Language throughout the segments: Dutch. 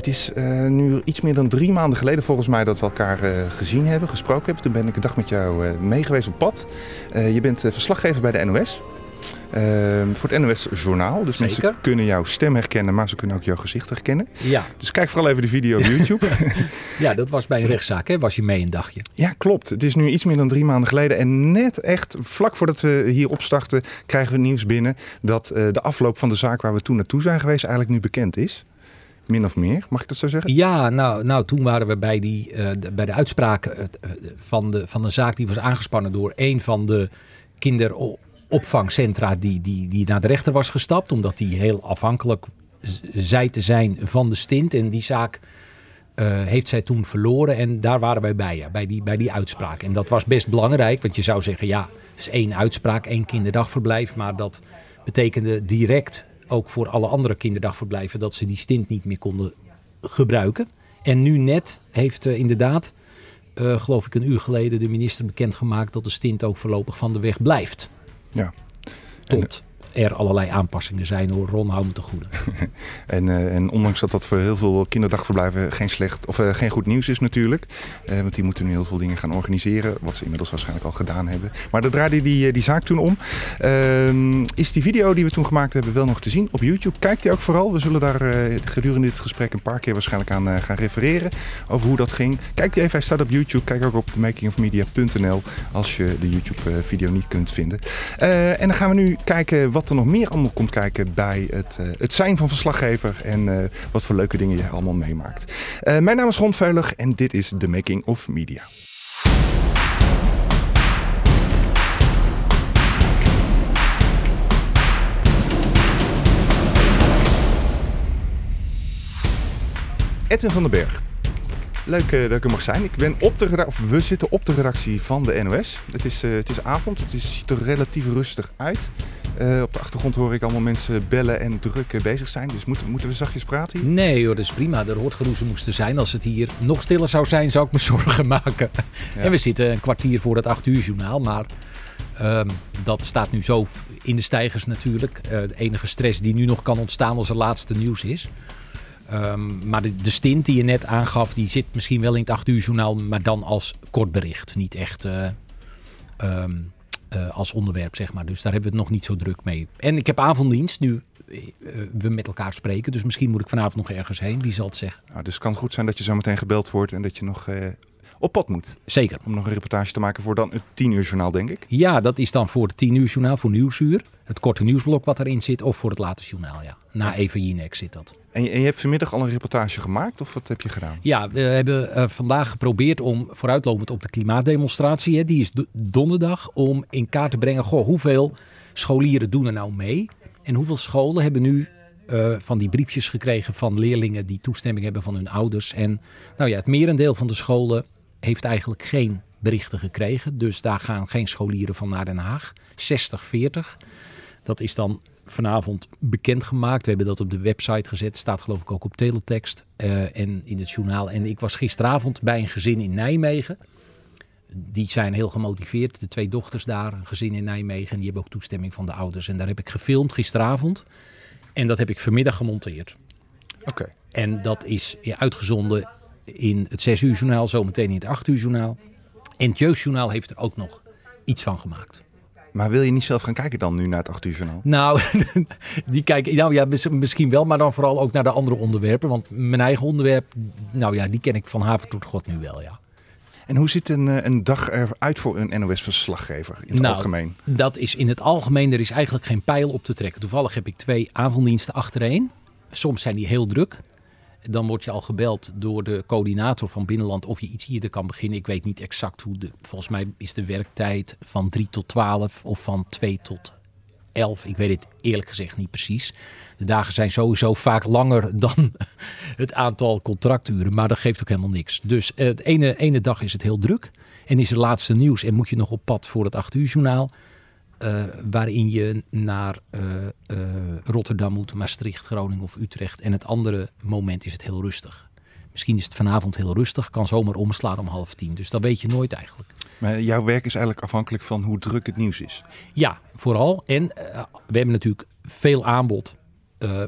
Het is uh, nu iets meer dan drie maanden geleden volgens mij dat we elkaar uh, gezien hebben, gesproken hebben. Toen ben ik een dag met jou uh, meegeweest op pad. je bent verslaggever bij de NOS. voor het NOS Journaal. Dus Zeker. mensen kunnen jouw stem herkennen, maar ze kunnen ook jouw gezicht herkennen. Ja. Dus kijk vooral even de video op YouTube. ja, dat was bij een rechtszaak, hè? Was je mee een dagje? Ja, klopt. Het is nu iets meer dan drie maanden geleden. En net echt vlak voordat we hier opstarten, krijgen we nieuws binnen dat de afloop van de zaak waar we toen naartoe zijn geweest eigenlijk nu bekend is. Min of meer, mag ik dat zo zeggen? Ja, nou, nou toen waren we bij, die, uh, de, bij de uitspraak uh, van, de, van een zaak die was aangespannen door een van de kinderopvangcentra die, die, die naar de rechter was gestapt. Omdat die heel afhankelijk zei te zijn van de stint. En die zaak heeft zij toen verloren en daar waren wij bij, ja, bij, die, bij die uitspraak. En dat was best belangrijk, want je zou zeggen, ja, is één uitspraak, één kinderdagverblijf. Maar dat betekende direct ook voor alle andere kinderdagverblijven dat ze die stint niet meer konden gebruiken. En nu net heeft uh, inderdaad, uh, geloof ik een uur geleden, de minister bekendgemaakt dat de stint ook voorlopig van de weg blijft. Ja. Tot er allerlei aanpassingen zijn hoor. Ron, hou te goede. en, uh, en ondanks dat dat voor heel veel kinderdagverblijven geen, slecht, of, uh, geen goed nieuws is natuurlijk. Uh, want die moeten nu heel veel dingen gaan organiseren. Wat ze inmiddels waarschijnlijk al gedaan hebben. Maar dat draaide die, die zaak toen om. Ehm, is die video die we toen gemaakt hebben wel nog te zien op YouTube? Kijk die ook vooral. We zullen daar gedurende dit gesprek een paar keer waarschijnlijk aan gaan refereren. Over hoe dat ging. Kijk die even. Hij staat op YouTube. Kijk ook op themakingofmedia.nl als je de YouTube video niet kunt vinden. en dan gaan we nu kijken wat wat er nog meer allemaal komt kijken bij het, uh, het zijn van verslaggever en uh, wat voor leuke dingen je allemaal meemaakt. Uh, mijn naam is Ron Veulig en dit is The Making of Media. Edwin van den Berg. Leuk uh, dat ik er mag zijn. Ik ben op de of we zitten op de redactie van de NOS. Het is, uh, het is avond, het is, ziet er relatief rustig uit. Uh, op de achtergrond hoor ik allemaal mensen bellen en druk bezig zijn. Dus moeten, moeten we zachtjes praten hier? Nee hoor, dat is prima. Er hoort geroezen moesten zijn. Als het hier nog stiller zou zijn, zou ik me zorgen maken. Ja. En we zitten een kwartier voor het 8 uur journaal. Maar um, dat staat nu zo in de stijgers natuurlijk. de enige stress die nu nog kan ontstaan als er laatste nieuws is. Um, maar de, de, stint die je net aangaf, die zit misschien wel in het 8 uur journaal, maar dan als kort bericht. Niet echt uh, um, uh, als onderwerp, zeg maar. Dus daar hebben we het nog niet zo druk mee. En ik heb avonddienst nu uh, we met elkaar spreken. Dus misschien moet ik vanavond nog ergens heen. Wie zal het zeggen? Nou, dus het kan goed zijn dat je zo meteen gebeld wordt en dat je nog op pad moet. Zeker. Om nog een reportage te maken voor dan het 10 uur journaal, denk ik. Ja, dat is dan voor het 10 uur journaal, voor Nieuwsuur. Het korte nieuwsblok wat erin zit. Of voor het late journaal, ja. Na even Jinek zit dat. En je, en je, hebt vanmiddag al een reportage gemaakt of wat heb je gedaan? Ja, we hebben uh, vandaag geprobeerd om vooruitlopend op de klimaatdemonstratie. Hè, die is donderdag. Om in kaart te brengen, goh, hoeveel scholieren doen er nou mee? En hoeveel scholen hebben nu uh, van die briefjes gekregen van leerlingen die toestemming hebben van hun ouders? En nou ja, het merendeel van de scholen heeft eigenlijk geen berichten gekregen. Dus daar gaan geen scholieren van naar Den Haag. 60-40. Dat is dan vanavond bekendgemaakt. We hebben dat op de website gezet. Staat geloof ik ook op teletext uh, en in het journaal. En ik was gisteravond bij een gezin in Nijmegen. Die zijn heel gemotiveerd. De twee dochters daar, een gezin in Nijmegen. En die hebben ook toestemming van de ouders. En daar heb ik gefilmd gisteravond. En dat heb ik vanmiddag gemonteerd. Oké. Okay. En dat is uitgezonden in het 6 uur journaal, zometeen in het 8 uur journaal. En het jeugdjournaal heeft er ook nog iets van gemaakt. Maar wil je niet zelf gaan kijken dan nu naar het 8 uur journaal? Nou, die kijken, nou ja, misschien wel, maar dan vooral ook naar de andere onderwerpen. Want mijn eigen onderwerp, nou ja, die ken ik van haven tot god nu wel, ja. En hoe ziet een, een dag eruit voor een NOS-verslaggever in het nou, algemeen? Dat is in het algemeen, er is eigenlijk geen pijl op te trekken. Toevallig heb ik twee avonddiensten achtereen. Soms zijn die heel druk. Dan word je al gebeld door de coördinator van Binnenland of je iets eerder kan beginnen. Ik weet niet exact hoe de. Volgens mij is de werktijd van 3 tot 12 of van 2 tot 11. Ik weet het eerlijk gezegd niet precies. De dagen zijn sowieso vaak langer dan het aantal contracturen. Maar dat geeft ook helemaal niks. Dus de ene, ene dag is het heel druk. En is er laatste nieuws en moet je nog op pad voor het 8 uur journaal. Uh, waarin je naar uh, uh, Rotterdam moet, Maastricht, Groningen of Utrecht. En het andere moment is het heel rustig. Misschien is het vanavond heel rustig, kan zomaar omslaan om half tien. Dus dat weet je nooit eigenlijk. Maar jouw werk is eigenlijk afhankelijk van hoe druk het nieuws is. Ja, vooral. En we hebben natuurlijk veel aanbod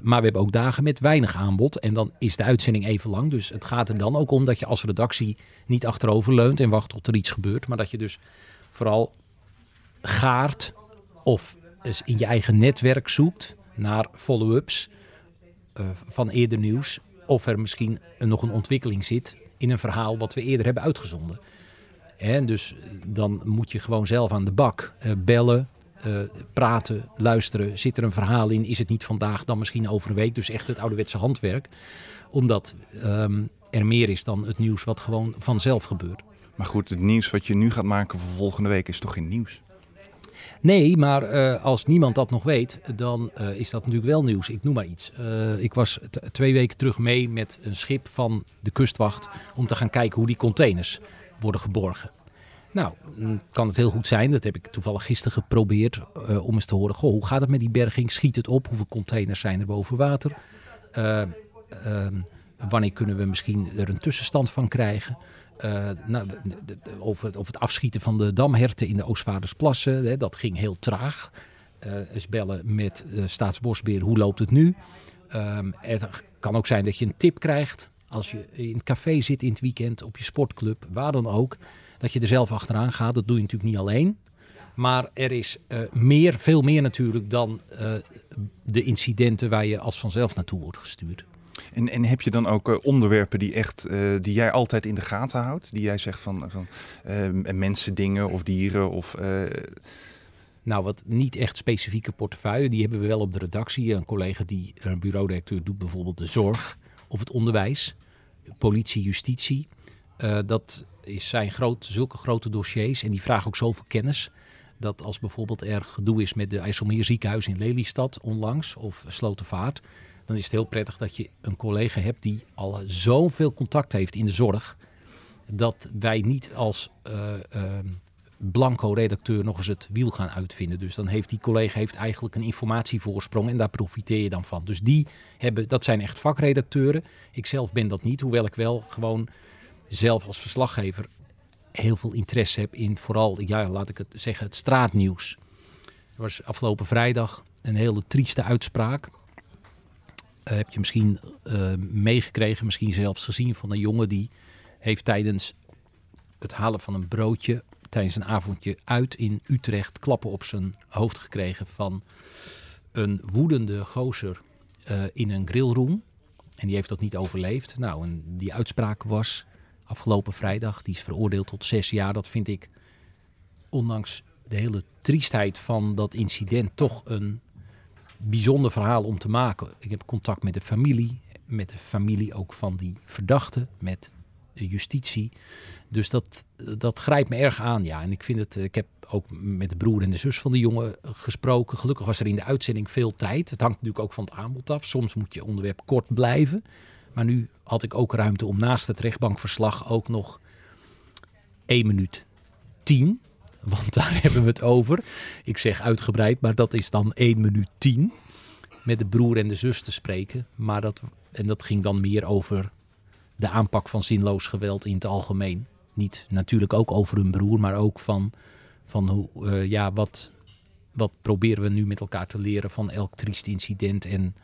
maar we hebben ook dagen met weinig aanbod. En dan is de uitzending even lang. Dus het gaat er dan ook om dat je als redactie niet achterover leunt en wacht tot er iets gebeurt. Maar dat je dus vooral gaart of in je eigen netwerk zoekt naar follow-ups uh, van eerder nieuws. Of er misschien nog een ontwikkeling zit in een verhaal wat we eerder hebben uitgezonden. En dus dan moet je gewoon zelf aan de bak uh, bellen, praten, luisteren. Zit er een verhaal in? Is het niet vandaag, dan misschien over een week? Dus echt het ouderwetse handwerk. Omdat um, er meer is dan het nieuws wat gewoon vanzelf gebeurt. Maar goed, het nieuws wat je nu gaat maken voor volgende week is toch geen nieuws? Nee, maar uh, als niemand dat nog weet, dan uh, is dat natuurlijk wel nieuws. Ik noem maar iets. Uh, ik was twee weken terug mee met een schip van de kustwacht om te gaan kijken hoe die containers worden geborgen. Nou, kan het heel goed zijn. Dat heb ik toevallig gisteren geprobeerd om eens te horen. Goh, hoe gaat het met die berging? Schiet het op? Hoeveel containers zijn er boven water? Ehm, wanneer kunnen we misschien er een tussenstand van krijgen? Uh, nou, over, het, het, afschieten van de damherten in de Oostvaardersplassen. Hè, dat ging heel traag. Uh, eens bellen met uh, Staatsbosbeheer, hoe loopt het nu? Um, het kan ook zijn dat je een tip krijgt als je in het café zit in het weekend, op je sportclub, waar dan ook. Dat je er zelf achteraan gaat. Dat doe je natuurlijk niet alleen. Maar er is meer, veel meer natuurlijk dan de incidenten waar je als vanzelf naartoe wordt gestuurd. En, en heb je dan ook uh, onderwerpen die, echt, uh, die jij altijd in de gaten houdt? Die jij zegt van, van uh, mensen, dingen of dieren? Of, nou, wat niet echt specifieke portefeuille, die hebben we wel op de redactie. Een collega die een bureaudirecteur doet bijvoorbeeld de zorg of het onderwijs, politie, justitie. dat is zijn groot, zulke grote dossiers en die vragen ook zoveel kennis dat als bijvoorbeeld er gedoe is met de IJsselmeer ziekenhuis in Lelystad onlangs of Slotenvaart, dan is het heel prettig dat je een collega hebt die al zoveel contact heeft in de zorg. Dat wij niet als uh, uh, blanco redacteur nog eens het wiel gaan uitvinden. Dus dan heeft die collega heeft eigenlijk een informatievoorsprong en daar profiteer je dan van. Dus die hebben, dat zijn echt vakredacteuren. Ik zelf ben dat niet, hoewel ik wel gewoon zelf als verslaggever heel veel interesse heb in vooral, ja, laat ik het zeggen, het straatnieuws. Er was afgelopen vrijdag een hele trieste uitspraak heb je misschien uh, meegekregen, misschien zelfs gezien van een jongen die heeft tijdens het halen van een broodje, tijdens een avondje uit in Utrecht, klappen op zijn hoofd gekregen van een woedende gozer uh, in een grillroom. En die heeft dat niet overleefd. Nou, en die uitspraak was afgelopen vrijdag, die is veroordeeld tot zes jaar. Dat vind ik, ondanks de hele triestheid van dat incident, toch een bijzonder verhaal om te maken. Ik heb contact met de familie, met de familie ook van die verdachte, met de justitie. Dus dat, dat grijpt me erg aan, ja. En ik vind het, ik heb ook met de broer en de zus van de jongen gesproken. Gelukkig was er in de uitzending veel tijd. Het hangt natuurlijk ook van het aanbod af. Soms moet je onderwerp kort blijven. Maar nu had ik ook ruimte om naast het rechtbankverslag ook nog 1 minuut 10 want daar hebben we het over. Ik zeg uitgebreid, maar dat is dan 1 minuut 10 met de broer en de zus te spreken. Maar dat, en dat ging dan meer over de aanpak van zinloos geweld in het algemeen. Niet natuurlijk ook over hun broer, maar ook van, van hoe, uh, ja, wat, wat proberen we nu met elkaar te leren van elk triest incident en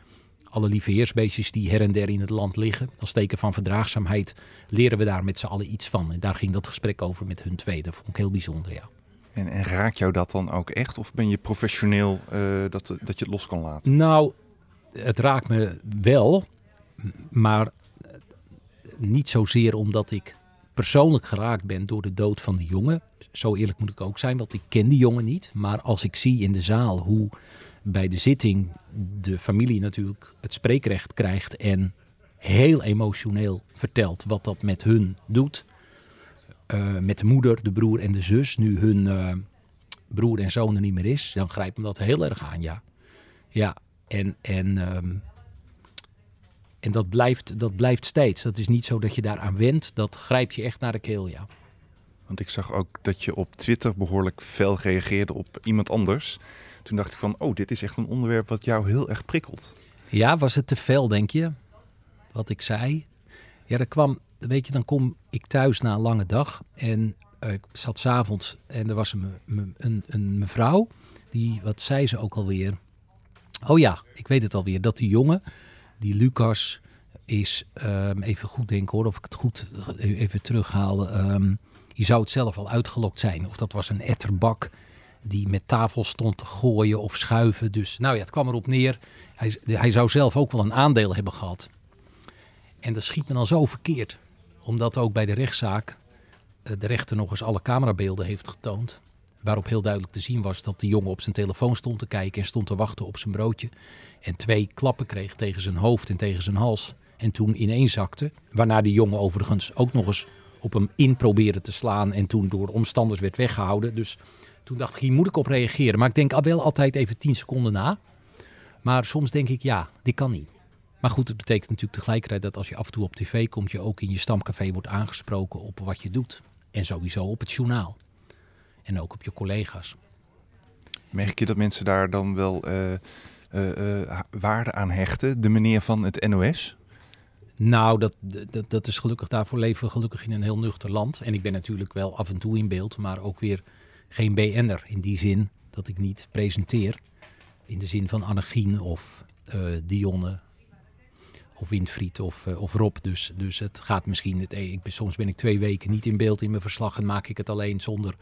alle lieve heersbeestjes die her en der in het land liggen. Als teken van verdraagzaamheid leren we daar met z'n allen iets van. En daar ging dat gesprek over met hun twee. Dat vond ik heel bijzonder, ja. En, raakt jou dat dan ook echt? Of ben je professioneel uh, dat, dat je het los kan laten? Nou, het raakt me wel. Maar niet zozeer omdat ik persoonlijk geraakt ben door de dood van de jongen. Zo eerlijk moet ik ook zijn, want ik ken die jongen niet. Maar als ik zie in de zaal hoe bij de zitting de familie natuurlijk het spreekrecht krijgt en heel emotioneel vertelt wat dat met hun doet. Uh, met de moeder, de broer en de zus, nu hun uh, broer en zoon er niet meer is, dan grijpt me dat heel erg aan, ja. Ja, en, en, um, en dat, blijft, dat blijft steeds. Dat is niet zo dat je daaraan went, dat grijpt je echt naar de keel, ja. Want ik zag ook dat je op Twitter behoorlijk fel reageerde op iemand anders. Toen dacht ik van, oh, dit is echt een onderwerp wat jou heel erg prikkelt. Ja, was het te fel, denk je? Wat ik zei? Ja, er kwam weet je, dan kom ik thuis na een lange dag en uh, ik zat s'avonds en er was een, een, mevrouw, die, wat zei ze ook alweer? Oh ja, ik weet het alweer. Dat die jongen, die Lucas, is, ehm, even goed denken hoor, of ik het goed even terughaal. Um, je zou het zelf al uitgelokt zijn. Of dat was een etterbak die met tafel stond te gooien of schuiven. Dus nou ja, het kwam erop neer. Hij, hij zou zelf ook wel een aandeel hebben gehad. En dat schiet me dan zo verkeerd. Omdat ook bij de rechtszaak eh, de rechter nog eens alle camerabeelden heeft getoond. Waarop heel duidelijk te zien was dat de jongen op zijn telefoon stond te kijken en stond te wachten op zijn broodje. En twee klappen kreeg tegen zijn hoofd en tegen zijn hals. En toen ineenzakte. Waarna die jongen overigens ook nog eens op hem in probeerde te slaan. En toen door omstanders werd weggehouden. Dus toen dacht ik, hier moet ik op reageren. Maar ik denk wel altijd even tien seconden na. Maar soms denk ik, ja, dit kan niet. Maar goed, het betekent natuurlijk tegelijkertijd dat als je af en toe op tv komt, je ook in je stamcafé wordt aangesproken op wat je doet. En sowieso op het journaal. En ook op je collega's. Merk je dat mensen daar dan wel uh, uh, waarde aan hechten? De meneer van het NOS? Nou, dat, dat, dat is gelukkig. Daarvoor leven we gelukkig in een heel nuchter land. En ik ben natuurlijk wel af en toe in beeld, maar ook weer geen BN'er. In die zin dat ik niet presenteer. In de zin van Annegien of Dionne of Windfried of, uh, of Rob. Dus, dus het gaat misschien... Het, ik ben, soms ben ik twee weken niet in beeld in mijn verslag en maak ik het alleen zonder...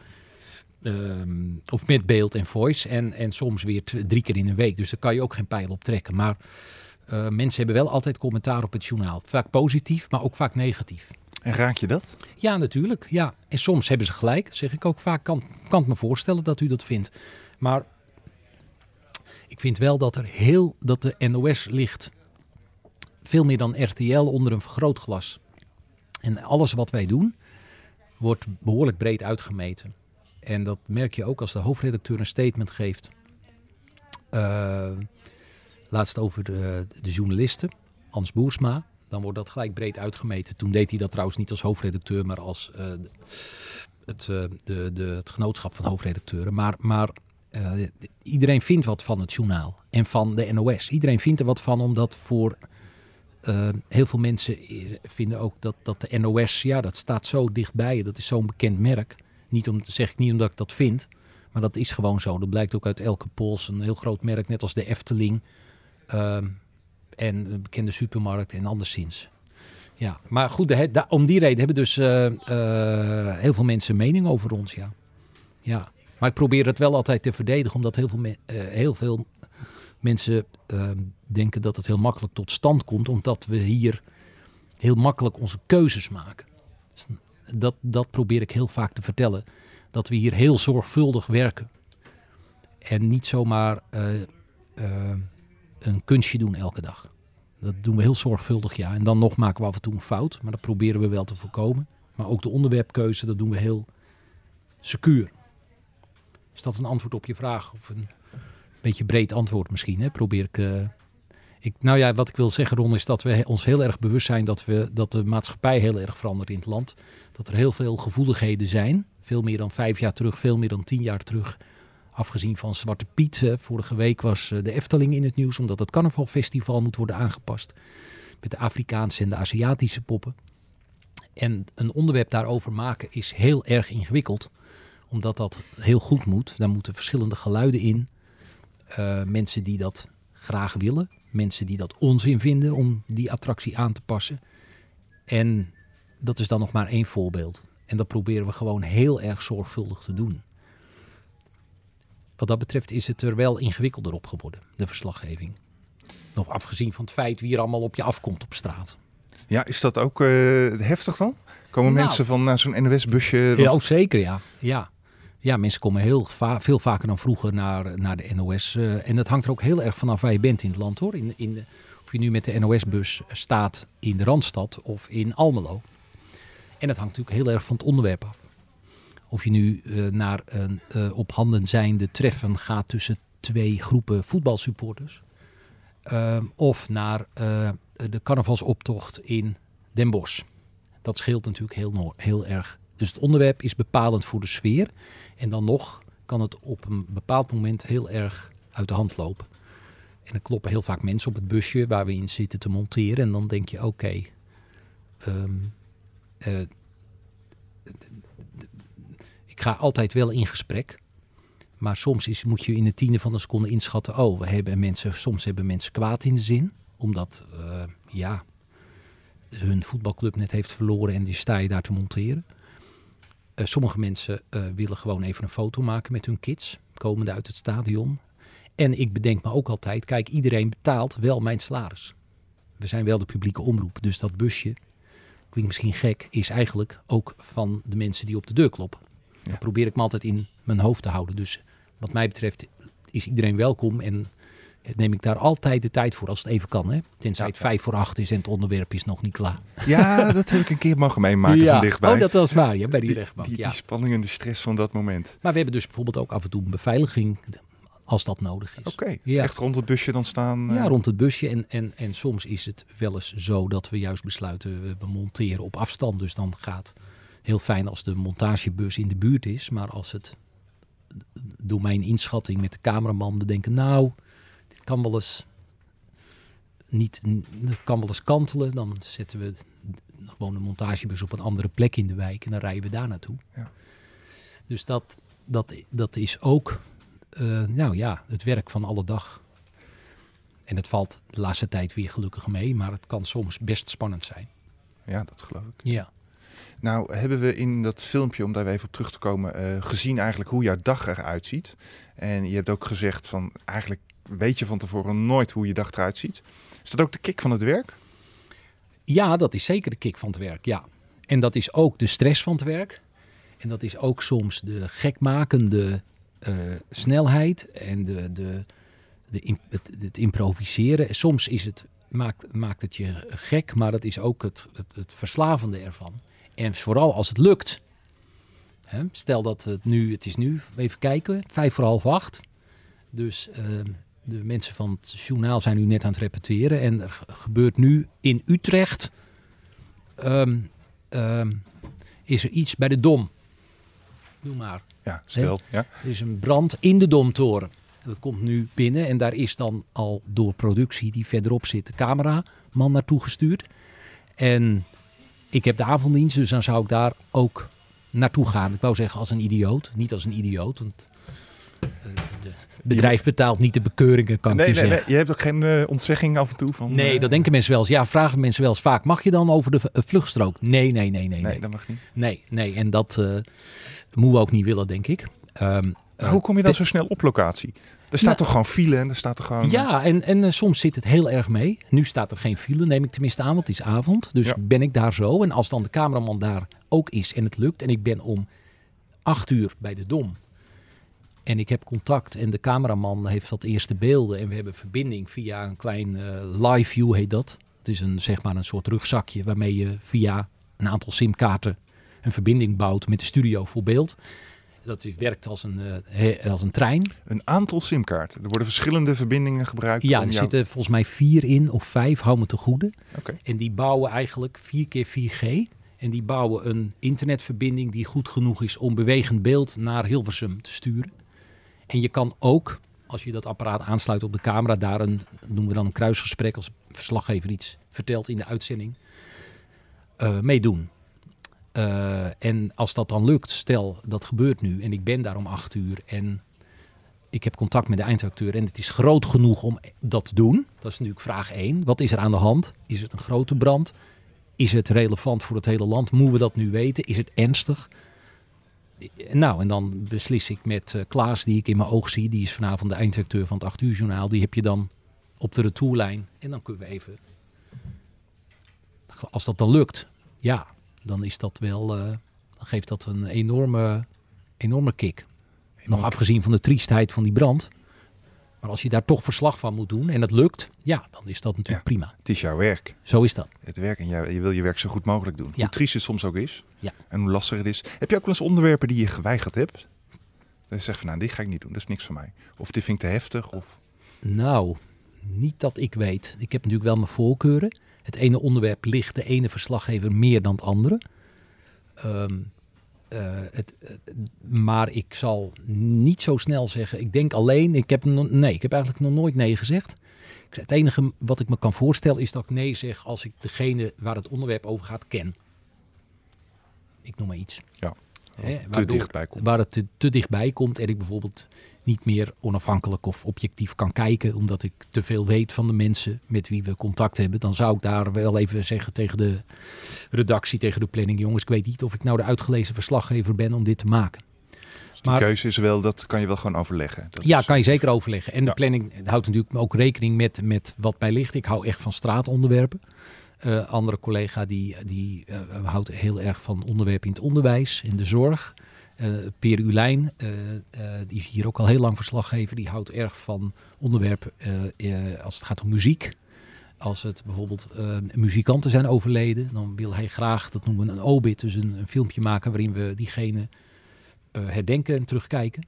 Ehm, of met beeld en voice. En, en soms weer drie keer in een week. Dus daar kan je ook geen pijl op trekken. Maar uh, mensen hebben wel altijd commentaar op het journaal. Vaak positief, maar ook vaak negatief. En raak je dat? Ja, natuurlijk. Ja. En soms hebben ze gelijk. Dat zeg ik ook vaak. Kan, kan ik me voorstellen dat u dat vindt. Maar ik vind wel dat er heel dat de NOS ligt veel meer dan RTL onder een vergrootglas. En alles wat wij doen wordt behoorlijk breed uitgemeten. En dat merk je ook als de hoofdredacteur een statement geeft. Uh, laatst over de, de journalisten, Hans Boersma. Dan wordt dat gelijk breed uitgemeten. Toen deed hij dat trouwens niet als hoofdredacteur, maar als uh, het, uh, de, de, het genootschap van hoofdredacteuren. Maar, maar iedereen vindt wat van het journaal en van de NOS. Iedereen vindt er wat van, omdat voor heel veel mensen vinden ook dat, dat de NOS, ja, dat staat zo dichtbij je. Dat is zo'n bekend merk. Niet om, zeg ik niet omdat ik dat vind, maar dat is gewoon zo. Dat blijkt ook uit elke pols. Een heel groot merk, net als de Efteling. Uh, en een bekende supermarkt en anderszins. Ja, maar goed, om die reden hebben dus uh, heel veel mensen mening over ons, ja. ja. Maar ik probeer het wel altijd te verdedigen, omdat heel veel, me, heel veel mensen ehm, denken dat het heel makkelijk tot stand komt, omdat we hier heel makkelijk onze keuzes maken. Dus dat, dat probeer ik heel vaak te vertellen, dat we hier heel zorgvuldig werken. En niet zomaar een kunstje doen elke dag. Dat doen we heel zorgvuldig, ja. En dan nog maken we af en toe een fout, maar dat proberen we wel te voorkomen. Maar ook de onderwerpkeuze, dat doen we heel secuur. Is dat een antwoord op je vraag? Of een beetje breed antwoord misschien, hè? Probeer ik... Uh, ik, nou ja, wat ik wil zeggen, Ron, is dat we ons heel erg bewust zijn dat, we, dat de maatschappij heel erg verandert in het land. Dat er heel veel gevoeligheden zijn. Veel meer dan vijf jaar terug, veel meer dan tien jaar terug. Afgezien van Zwarte Piet. Vorige week was uh, de Efteling in het nieuws, omdat het carnavalfestival moet worden aangepast. Met de Afrikaanse en de Aziatische poppen. En een onderwerp daarover maken is heel erg ingewikkeld. Omdat dat heel goed moet. Daar moeten verschillende geluiden in. Uh, mensen die dat graag willen. Mensen die dat onzin vinden om die attractie aan te passen. En dat is dan nog maar één voorbeeld. En dat proberen we gewoon heel erg zorgvuldig te doen wat dat betreft is het er wel ingewikkelder op geworden, de verslaggeving. Nog afgezien van het feit wie er allemaal op je afkomt op straat. Ja, is dat ook uh, heftig dan? Komen nou, mensen van uh, zo'n NOS-busje? Ja, ook zeker, ja. ja. Ja, mensen komen heel veel vaker dan vroeger naar, naar de NOS. Uh, en dat hangt er ook heel erg vanaf waar je bent in het land hoor. In, in de, of je nu met de NOS-bus staat in de Randstad of in Almelo. En dat hangt natuurlijk heel erg van het onderwerp af. Of je nu uh, naar een uh, op handen zijnde treffen gaat tussen twee groepen voetbalsupporters. Of naar eh, de carnavalsoptocht in Den Bosch. Dat scheelt natuurlijk heel, heel erg. Dus het onderwerp is bepalend voor de sfeer. En dan nog kan het op een bepaald moment heel erg uit de hand lopen. En er kloppen heel vaak mensen op het busje waar we in zitten te monteren. En dan denk je, oké, okay, um, ik ga altijd wel in gesprek Maar soms is, moet je in de tiende van een seconde inschatten. Oh, we hebben mensen, soms hebben mensen kwaad in de zin. Omdat uh, ja, hun voetbalclub net heeft verloren en die sta je daar te monteren. Uh, sommige mensen uh, willen gewoon even een foto maken met hun kids. Komende uit het stadion. En ik bedenk me ook altijd, kijk, iedereen betaalt wel mijn salaris. We zijn wel de publieke omroep. Dus dat busje, klinkt misschien gek, is eigenlijk ook van de mensen die op de deur kloppen. Ja. Dat probeer ik me altijd in mijn hoofd te houden. Dus wat mij betreft is iedereen welkom en neem ik daar altijd de tijd voor als het even kan. Hè? Tenzij het vijf voor acht is en het onderwerp is nog niet klaar. Ja, dat heb ik een keer mogen meemaken ja. van dichtbij. Oh, dat was waar, ja, bij die, die rechtbank. Die, ja. die spanning en de stress van dat moment. Maar we hebben dus bijvoorbeeld ook af en toe een beveiliging als dat nodig is. Oké, okay. ja. echt rond het busje dan staan? Ja, rond het busje. En, en, en soms is het wel eens zo dat we juist besluiten, we monteren op afstand. Dus dan gaat heel fijn als de montagebus in de buurt is. Maar als het door mijn inschatting met de cameraman, we denken nou, kan wel eens niet, het kan wel eens kantelen. Dan zetten we gewoon een montagebus op een andere plek in de wijk en dan rijden we daar naartoe. Ja. Dus dat, dat, dat is ook, uh, nou ja, het werk van alle dag. En het valt de laatste tijd weer gelukkig mee, maar het kan soms best spannend zijn. Ja, dat geloof ik. Ja. Nou, hebben we in dat filmpje, om daar even op terug te komen, uh, gezien eigenlijk hoe jouw dag eruit ziet. En je hebt ook gezegd van, eigenlijk weet je van tevoren nooit hoe je dag eruit ziet. Is dat ook de kick van het werk? Ja, dat is zeker de kick van het werk, ja. En dat is ook de stress van het werk. En dat is ook soms de gekmakende uh, snelheid en de, de, de, het, improviseren. Soms is het, maakt, maakt het je gek, maar dat is ook het, het, verslavende ervan. En vooral als het lukt. Stel dat het nu, het is nu, even kijken, vijf voor half acht. Dus uh, de mensen van het journaal zijn nu net aan het repeteren. En er gebeurt nu in Utrecht, um, um, is er iets bij de Dom. Doe maar. Ja, stel. Ja. Er is een brand in de Domtoren. Dat komt nu binnen en daar is dan al door productie die verderop zit de cameraman naartoe gestuurd. En ik heb de avonddienst, dus dan zou ik daar ook naartoe gaan. Ik wou zeggen als een idioot, niet als een idioot, want uh, het bedrijf betaalt niet de bekeuringen, kan nee, ik nee, zeggen. nee, je hebt ook geen uh, ontzegging af en toe van... Nee, uh, dat denken mensen wel eens. Ja, vragen mensen wel eens vaak. Mag je dan over de uh, vluchtstrook? Nee, nee, nee, nee. Nee, dat mag niet. Nee, nee. En dat uh, moeten we ook niet willen, denk ik. Um, hoe kom je dan zo snel op locatie? Er staat nou, toch gewoon file en er staat toch gewoon... Ja, en, en uh, soms zit het heel erg mee. Nu staat er geen file, neem ik tenminste aan, want het is avond. Dus ja. ben ik daar zo. En als dan de cameraman daar ook is en het lukt... en ik ben om acht uur bij de Dom... en ik heb contact en de cameraman heeft wat eerste beelden... en we hebben verbinding via een klein uh, live view, heet dat. Het is een, zeg maar een soort rugzakje waarmee je via een aantal simkaarten... een verbinding bouwt met de studio voor beeld... Dat werkt als een, uh, als een trein. Een aantal simkaarten. Er worden verschillende verbindingen gebruikt. Ja, er jou... zitten volgens mij vier in of vijf, hou me te goede. Okay. En die bouwen eigenlijk 4 keer 4G. En die bouwen een internetverbinding die goed genoeg is om bewegend beeld naar Hilversum te sturen. En je kan ook, als je dat apparaat aansluit op de camera, daar een, noemen we dan een kruisgesprek, als verslaggever iets vertelt in de uitzending, uh, meedoen. Uh, en als dat dan lukt, stel dat gebeurt nu en ik ben daar om acht uur en ik heb contact met de eindacteur en het is groot genoeg om dat te doen. Dat is natuurlijk vraag 1. Wat is er aan de hand? Is het een grote brand? Is het relevant voor het hele land? Moeten we dat nu weten? Is het ernstig? Nou, en dan beslis ik met uh, Klaas, die ik in mijn oog zie. Die is vanavond de eindacteur van het 8 uur journaal. Die heb je dan op de retourlijn. En dan kunnen we even... Als dat dan lukt, ja, dan is dat wel, uh, dan geeft dat een enorme, enorme kick. Nog afgezien van de triestheid van die brand. Maar als je daar toch verslag van moet doen en het lukt, ja, dan is dat natuurlijk ja, prima. Het is jouw werk. Zo is dat. Het werk en jou, je wil je werk zo goed mogelijk doen. Ja. Hoe triest het soms ook is ja. en hoe lastig het is. Heb je ook wel eens onderwerpen die je geweigerd hebt? Dat je zegt van nou, dit ga ik niet doen, dat is niks voor mij. Of dit vind ik te heftig. Of... Nou, niet dat ik weet. Ik heb natuurlijk wel mijn voorkeuren. Het ene onderwerp ligt de ene verslaggever meer dan het andere. Um, uh, het, het, maar ik zal niet zo snel zeggen. Ik denk alleen, ik heb no, nee, ik heb eigenlijk nog nooit nee gezegd. Het enige wat ik me kan voorstellen is dat ik nee zeg als ik degene waar het onderwerp over gaat ken. Ik noem maar iets. Ja, Hè, te waardoor- dichtbij komt. Waar het te, te dichtbij komt en ik bijvoorbeeld niet meer onafhankelijk of objectief kan kijken, omdat ik te veel weet van de mensen met wie we contact hebben, dan zou ik daar wel even zeggen tegen de redactie, tegen de planning, jongens, ik weet niet of ik nou de uitgelezen verslaggever ben om dit te maken. Dus die maar- keuze is wel, dat kan je wel gewoon overleggen. Dat Ja, is- kan je zeker overleggen. En Ja. de planning houdt natuurlijk ook rekening met, met wat mij ligt. Ik hou echt van straatonderwerpen. Eh andere collega die, die eh, houdt heel erg van onderwerpen in het onderwijs, in de zorg. Eh Peer Ulijn, eh, eh, die is hier ook al heel lang verslaggever, die houdt erg van onderwerpen als het gaat om muziek. Als het bijvoorbeeld muzikanten zijn overleden, dan wil hij graag, dat noemen we een obit, dus een, filmpje maken waarin we diegene herdenken en terugkijken.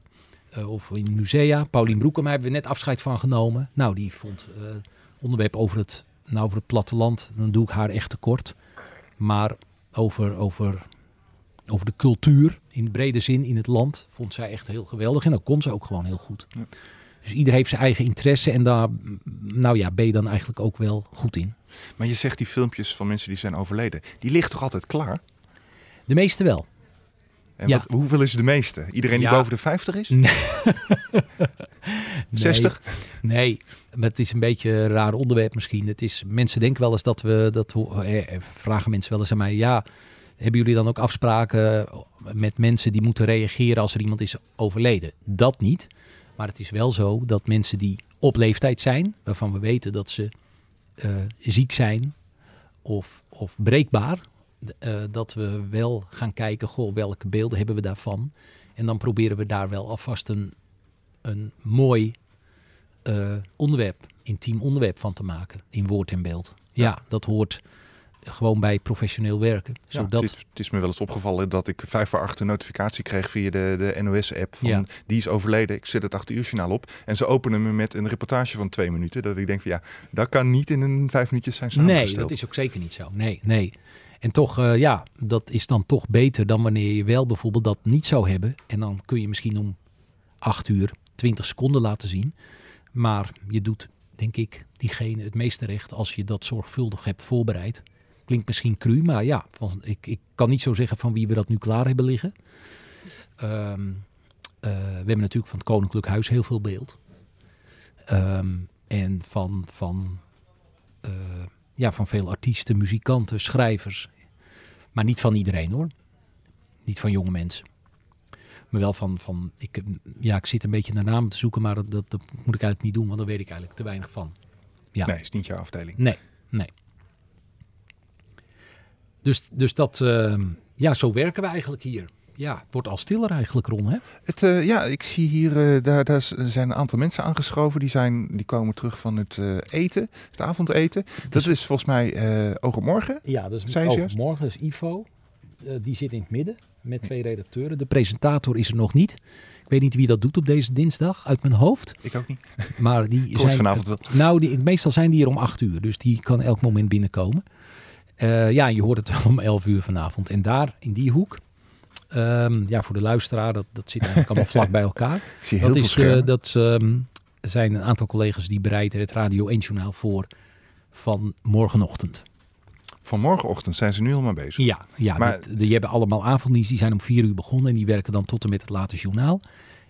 Of in musea. Paulien Broekema hebben we net afscheid van genomen. Nou, die vond onderwerp over het, nou, over het platteland. Dan doe ik haar echt tekort. Maar over, over, over de cultuur in brede zin in het land vond zij echt heel geweldig. En dat kon ze ook gewoon heel goed. Ja. Dus ieder heeft zijn eigen interesse. En daar nou ja, ben je dan eigenlijk ook wel goed in. Maar je zegt die filmpjes van mensen die zijn overleden, die liggen toch altijd klaar? De meeste wel. En Ja. wat, hoeveel is de meeste? Iedereen die Ja. boven de 50 is? Nee. 60? Nee, maar het is een beetje een raar onderwerp misschien. Het is, mensen denken wel eens dat we, dat eh, eh, vragen mensen wel eens aan mij, ja, hebben jullie dan ook afspraken met mensen die moeten reageren als er iemand is overleden? Dat niet, maar het is wel zo dat mensen die op leeftijd zijn, waarvan we weten dat ze eh, ziek zijn of, of breekbaar, eh, dat we wel gaan kijken, goh, welke beelden hebben we daarvan? En dan proberen we daar wel alvast een, een mooi eh, onderwerp, intiem onderwerp van te maken in woord en beeld. Ja, Ja. dat hoort gewoon bij professioneel werken. Ja, Zodat, het, is, het is me wel eens opgevallen dat ik vijf voor acht een notificatie kreeg via de, de NOS-app van Ja. die is overleden. Ik zet het achter uur journaal op en ze openen me met een reportage van twee minuten. Dat ik denk van ja, dat kan niet in een vijf minuutjes zijn nee, samengesteld. dat is ook zeker niet zo. Nee, nee. En toch, eh, ja, dat is dan toch beter dan wanneer je wel bijvoorbeeld dat niet zou hebben. En dan kun je misschien om acht uur 20 seconden laten zien. Maar je doet, denk ik, diegene het meeste recht als je dat zorgvuldig hebt voorbereid. Klinkt misschien cru, maar ja, van, ik, ik kan niet zo zeggen van wie we dat nu klaar hebben liggen. Ehm, eh, we hebben natuurlijk van het Koninklijk Huis heel veel beeld. Ehm, en van, van, eh, ja, van veel artiesten, muzikanten, schrijvers. Maar niet van iedereen hoor. Niet van jonge mensen. Maar wel van, van ik, ja, ik zit een beetje naar namen te zoeken, maar dat, dat, dat moet ik eigenlijk niet doen, want daar weet ik eigenlijk te weinig van. Ja. Nee, is niet jouw afdeling. Nee, nee. Dus, dus dat, ehm, ja, zo werken we eigenlijk hier. Ja, het wordt al stiller eigenlijk, Ron, hè? Het, eh, ja, ik zie hier, eh, daar, daar zijn een aantal mensen aangeschoven. Die, zijn, die komen terug van het eh, eten, het avondeten. Dat is volgens mij eh oog op morgen. Ja, dus Zei je juist? morgen is Ivo. Die zit in het midden met twee redacteuren. De presentator is er nog niet. Ik weet niet wie dat doet op deze dinsdag uit mijn hoofd. Ik ook niet. Maar die hoor zijn vanavond wel. Nou, die, meestal zijn die hier om acht uur. Dus die kan elk moment binnenkomen. Eh, ja, je hoort het om elf uur vanavond. En daar, in die hoek. ehm, ja, voor de luisteraar, dat, dat zit eigenlijk allemaal vlak bij elkaar. Ik zie heel Dat, is dat ehm, zijn een aantal collega's die bereiden het Radio 1 journaal voor van morgenochtend. Van morgenochtend zijn ze nu al mee bezig. Ja, ja Maar- die hebben allemaal avonddienst. Die zijn om vier uur begonnen en die werken dan tot en met het late journaal.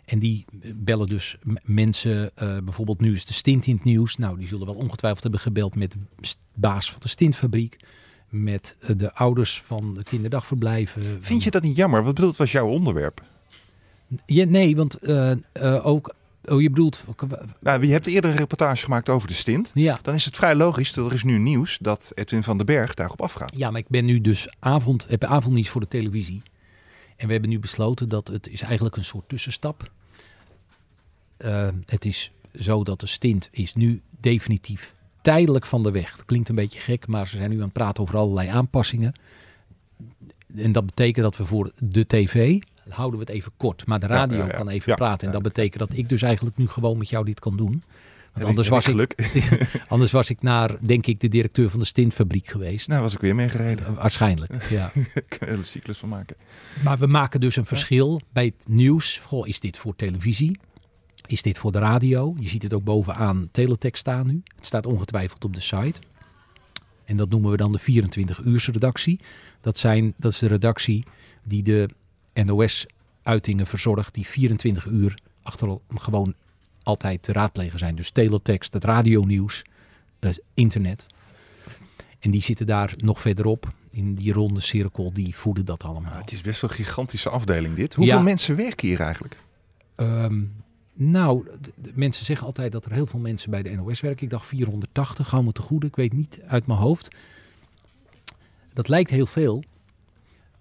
En die bellen dus mensen, eh, bijvoorbeeld nu is de stint in het nieuws. Nou, die zullen wel ongetwijfeld hebben gebeld met de baas van de stintfabriek. Met de ouders van de kinderdagverblijven. Vind je dat niet jammer? Wat bedoelt, was jouw onderwerp? Ja, nee, want eh, eh, ook... Oh, je bedoelt... Nou, je hebt eerder een reportage gemaakt over de stint. Ja, Dan is het vrij logisch dat er is nu nieuws dat Edwin van den Berg daarop afgaat. Ja, maar ik ben nu dus avond, heb avonddienst voor de televisie. En we hebben nu besloten dat het is eigenlijk een soort tussenstap. Eh, het is zo dat de stint is nu definitief tijdelijk van de weg. Dat klinkt een beetje gek, maar ze zijn nu aan het praten over allerlei aanpassingen. En dat betekent dat we voor de tv, houden we het even kort, maar de radio ja, ja. kan even praten. En dat betekent dat ik dus eigenlijk nu gewoon met jou dit kan doen. Want anders was, ik, anders was ik naar, denk ik, de directeur van de stintfabriek geweest. nou, was ik weer meegereden. Eh, Waarschijnlijk, ja. Ik kan er een hele cyclus van maken. Maar we maken dus een verschil bij het nieuws. Goh, is dit voor televisie? Is dit voor de radio? Je ziet het ook bovenaan teletext staan nu. Het staat ongetwijfeld op de site. En dat noemen we dan de 24 uurs redactie. Dat, zijn, dat is de redactie die de NOS-uitingen verzorgt die 24 uur achter gewoon altijd te raadplegen zijn. Dus teletext, het radionieuws, het internet. En die zitten daar nog verderop in die ronde cirkel, die voeden dat allemaal. het is best wel een gigantische afdeling dit. Hoeveel mensen werken hier eigenlijk? Ehm, nou, de, mensen zeggen altijd dat er heel veel mensen bij de NOS werken. Ik dacht 480, hou me te goede. Ik weet niet uit mijn hoofd. Dat lijkt heel veel.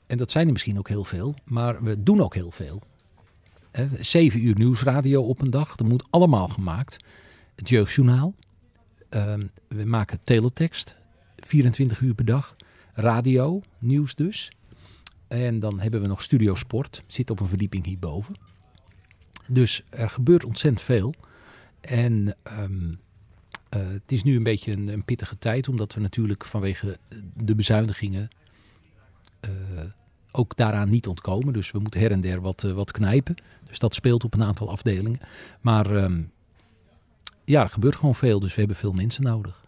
En dat zijn er misschien ook heel veel. Maar we doen ook heel veel. Zeven uur nieuwsradio op een dag. Dat moet allemaal gemaakt. Het Jeugdjournaal. Ehm, we maken teletext. 24 uur per dag. Radio, nieuws dus. En dan hebben we nog Studio Sport. Zit op een verdieping hierboven. Dus er gebeurt ontzettend veel. En ehm, eh, het is nu een beetje een, pittige tijd, omdat we natuurlijk vanwege de bezuinigingen uh, ook daaraan niet ontkomen. Dus we moeten her en der wat, uh, wat knijpen. Dus dat speelt op een aantal afdelingen. Maar um, ja, er gebeurt gewoon veel, dus we hebben veel mensen nodig.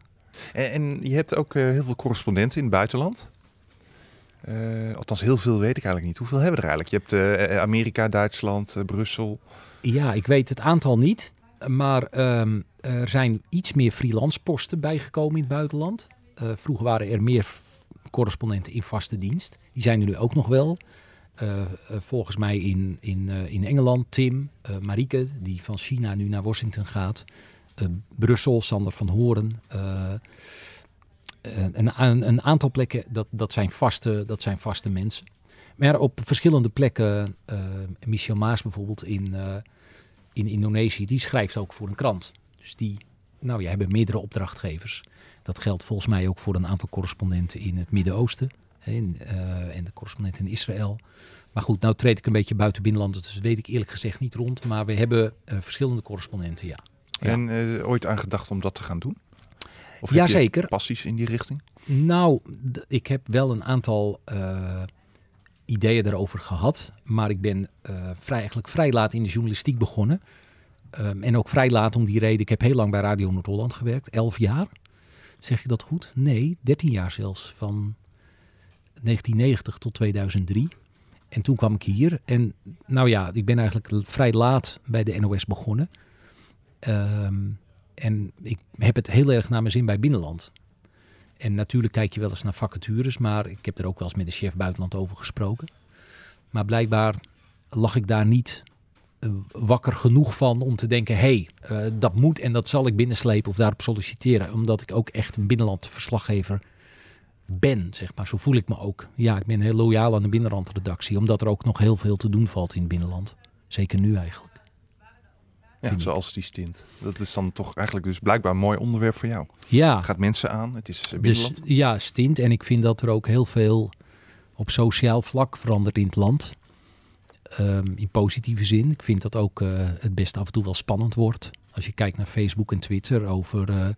En, en je hebt ook heel veel correspondenten in het buitenland. althans, heel veel weet ik eigenlijk niet. Hoeveel hebben we er eigenlijk? Je hebt Amerika, Duitsland, Brussel. Ja, ik weet het aantal niet. Maar um, er zijn iets meer freelance posten bijgekomen in het buitenland. Uh, vroeger waren er meer correspondenten in vaste dienst. Die zijn er nu ook nog wel. Uh, uh, volgens mij in, in, in Engeland Tim, Marike, die van China nu naar Washington gaat. Brussel, Sander van Horen. Een, een, aantal plekken, dat, dat, zijn vaste, dat zijn vaste mensen. Maar op verschillende plekken, Michel Maas bijvoorbeeld in in Indonesië, die schrijft ook voor een krant. Dus die nou, ja, hebben meerdere opdrachtgevers. Dat geldt volgens mij ook voor een aantal correspondenten in het Midden-Oosten en, uh, en de correspondenten in Israël. Maar goed, nou treed ik een beetje buiten binnenland, dus weet ik eerlijk gezegd niet rond. Maar we hebben uh, verschillende correspondenten, ja. En uh, ooit aan gedacht om dat te gaan doen? Of ja, zeker. passies in die richting? Nou, ik heb wel een aantal ideeën daarover gehad. Maar ik ben uh, vrij, eigenlijk vrij laat in de journalistiek begonnen. Um, en ook vrij laat om die reden. Ik heb heel lang bij Radio Noord-Holland gewerkt. Elf jaar. Zeg je dat goed? Nee, dertien jaar zelfs. Van 1990 tot 2003. En toen kwam ik hier. En nou ja, ik ben eigenlijk vrij laat bij de NOS begonnen. Um, en ik heb het heel erg naar mijn zin bij Binnenland. En natuurlijk kijk je wel eens naar vacatures, maar ik heb er ook wel eens met de chef buitenland over gesproken. Maar blijkbaar lag ik daar niet eh, wakker genoeg van om te denken: hé, hey, uh, dat moet en dat zal ik binnenslepen of daarop solliciteren. Omdat ik ook echt een binnenlandverslaggever ben, zeg maar. Zo voel ik me ook. Ja, ik ben heel loyaal aan de binnenlandredactie, omdat er ook nog heel veel te doen valt in het binnenland. Zeker nu eigenlijk. Ja, zoals die stint. Dat is dan toch eigenlijk dus blijkbaar een mooi onderwerp voor jou. Ja. Het gaat mensen aan, het is binnenland. Dus, ja, stint. En ik vind dat er ook heel veel op sociaal vlak verandert in het land. Um, in positieve zin. Ik vind dat ook uh, het best af en toe wel spannend wordt. Als je kijkt naar Facebook en Twitter over uh,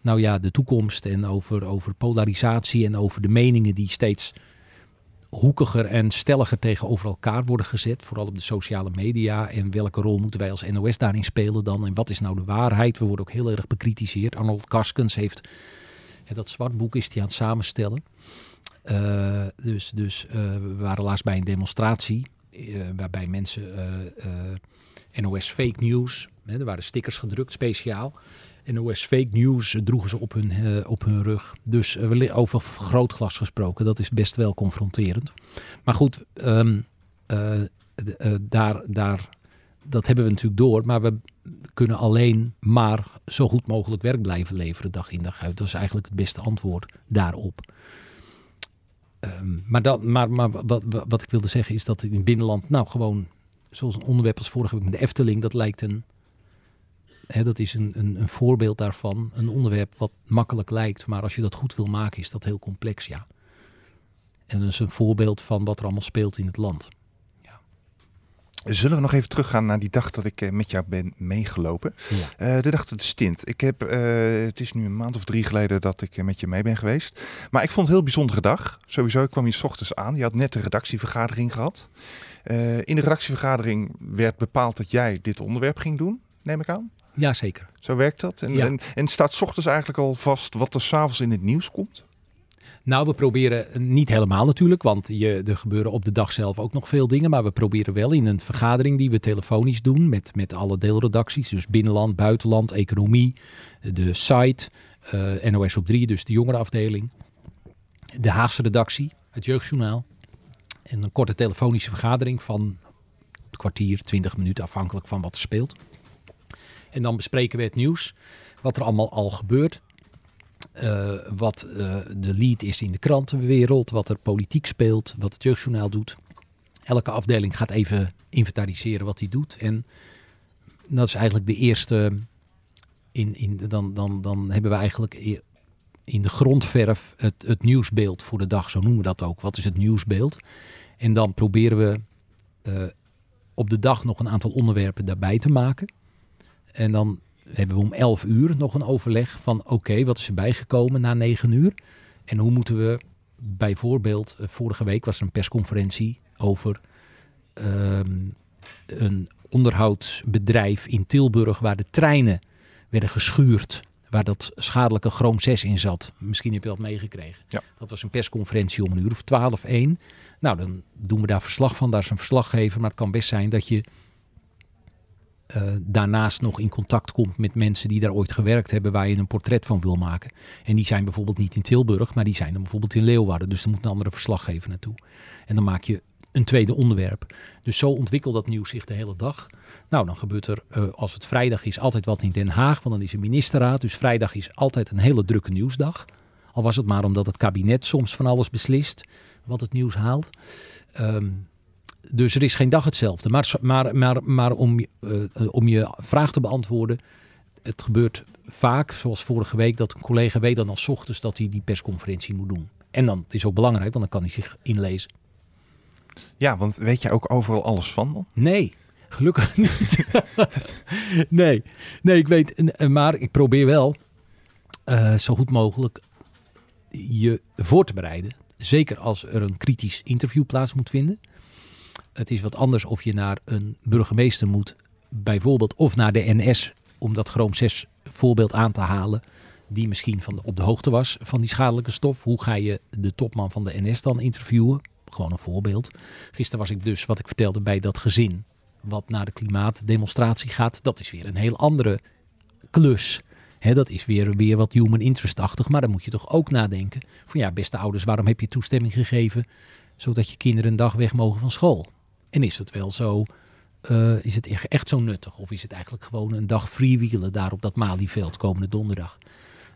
nou ja, de toekomst en over, over polarisatie en over de meningen die steeds hoekiger en stelliger tegenover elkaar worden gezet. Vooral op de sociale media. En welke rol moeten wij als NOS daarin spelen dan? En wat is nou de waarheid? We worden ook heel erg bekritiseerd. Arnold Karskens heeft dat zwartboek is hij aan het samenstellen. Uh, dus dus uh, we waren laatst bij een demonstratie. Uh, waarbij mensen NOS fake news. Hè, er waren stickers gedrukt speciaal. NOS fake news droegen ze op hun, uh, op hun rug. Dus uh, over grootglas gesproken, dat is best wel confronterend. Maar goed, um, uh, daar, daar, dat hebben we natuurlijk door. Maar we kunnen alleen maar zo goed mogelijk werk blijven leveren, dag in dag uit. Dat is eigenlijk het beste antwoord daarop. Um, maar, dat, maar, maar wat, wat ik wilde zeggen is dat in het binnenland, nou gewoon, zoals een onderwerp als vorige week met de Efteling, dat lijkt een dat is een, een, een, voorbeeld daarvan. Een onderwerp wat makkelijk lijkt, maar als je dat goed wil maken, is dat heel complex, ja. En dat is een voorbeeld van wat er allemaal speelt in het land. Ja. Zullen we nog even teruggaan naar die dag dat ik eh, met jou ben meegelopen? Ja. Uh, de dag dat het stint. Ik heb, uh, het is nu een maand of drie geleden dat ik met je mee ben geweest. Maar ik vond het een heel bijzondere dag. Sowieso, ik kwam je s ochtends aan. Je had net de redactievergadering gehad. Uh, in de redactievergadering werd bepaald dat jij dit onderwerp ging doen, neem ik aan. Ja, zeker. Zo werkt dat? En, Ja. en, en staat 's ochtends eigenlijk al vast wat er s'avonds in het nieuws komt? Nou, we proberen niet helemaal natuurlijk, want je, er gebeuren op de dag zelf ook nog veel dingen. Maar we proberen wel in een vergadering die we telefonisch doen met, met alle deelredacties. Dus binnenland, buitenland, economie, de site, uh, NOS op 3, dus de jongerenafdeling. De Haagse redactie, het Jeugdjournaal. En een korte telefonische vergadering van een kwartier, twintig minuten, afhankelijk van wat er speelt. En dan bespreken we het nieuws, wat er allemaal al gebeurt. Uh, wat uh, de lead is in de krantenwereld, wat er politiek speelt, wat het jeugdjournaal doet. Elke afdeling gaat even inventariseren wat hij doet. En dat is eigenlijk de eerste. In, in, dan, dan, dan hebben we eigenlijk in de grondverf het, het nieuwsbeeld voor de dag, zo noemen we dat ook. Wat is het nieuwsbeeld? En dan proberen we uh, op de dag nog een aantal onderwerpen daarbij te maken. En dan hebben we om 11 uur nog een overleg van oké, wat is er bijgekomen na 9 uur? En hoe moeten we bijvoorbeeld, uh, vorige week was er een persconferentie over um, een onderhoudsbedrijf in Tilburg waar de treinen werden geschuurd waar dat schadelijke chroom 6 in zat. Misschien heb je dat meegekregen. Ja. Dat was een persconferentie om een uur of 12, 1. Nou, dan doen we daar verslag van. Daar is een verslaggever. Maar het kan best zijn dat je uh, daarnaast nog in contact komt met mensen die daar ooit gewerkt hebben, waar je een portret van wil maken. En die zijn bijvoorbeeld niet in Tilburg, maar die zijn dan bijvoorbeeld in Leeuwarden. Dus er moet een andere verslaggever naartoe. En dan maak je een tweede onderwerp. Dus zo ontwikkelt dat nieuws zich de hele dag. Nou, dan gebeurt er, uh, als het vrijdag is, altijd wat in Den Haag, want dan is een ministerraad. Dus vrijdag is altijd een hele drukke nieuwsdag. Al was het maar omdat het kabinet soms van alles beslist, wat het nieuws haalt. Um, dus er is geen dag hetzelfde. Maar, maar, maar, maar om, uh, om je vraag te beantwoorden, het gebeurt vaak, zoals vorige week, dat een collega weet dan als ochtends dat hij die persconferentie moet doen. En dan het is ook belangrijk, want dan kan hij zich inlezen. Ja, want weet je ook overal alles van dan? Nee, gelukkig niet. nee, nee, ik weet, maar ik probeer wel uh, zo goed mogelijk je voor te bereiden. Zeker als er een kritisch interview plaats moet vinden. Het is wat anders of je naar een burgemeester moet, bijvoorbeeld, of naar de NS, om dat Chrome 6 voorbeeld aan te halen, die misschien van de, op de hoogte was van die schadelijke stof. Hoe ga je de topman van de NS dan interviewen? Gewoon een voorbeeld. Gisteren was ik dus, wat ik vertelde, bij dat gezin wat naar de klimaatdemonstratie gaat. Dat is weer een heel andere klus. Dat is weer, weer wat human interest-achtig. Maar dan moet je toch ook nadenken. Van ja, beste ouders, waarom heb je toestemming gegeven... zodat je kinderen een dag weg mogen van school? En is het wel zo... Uh, is het echt zo nuttig? Of is het eigenlijk gewoon een dag freewheelen daar op dat Malieveld komende donderdag?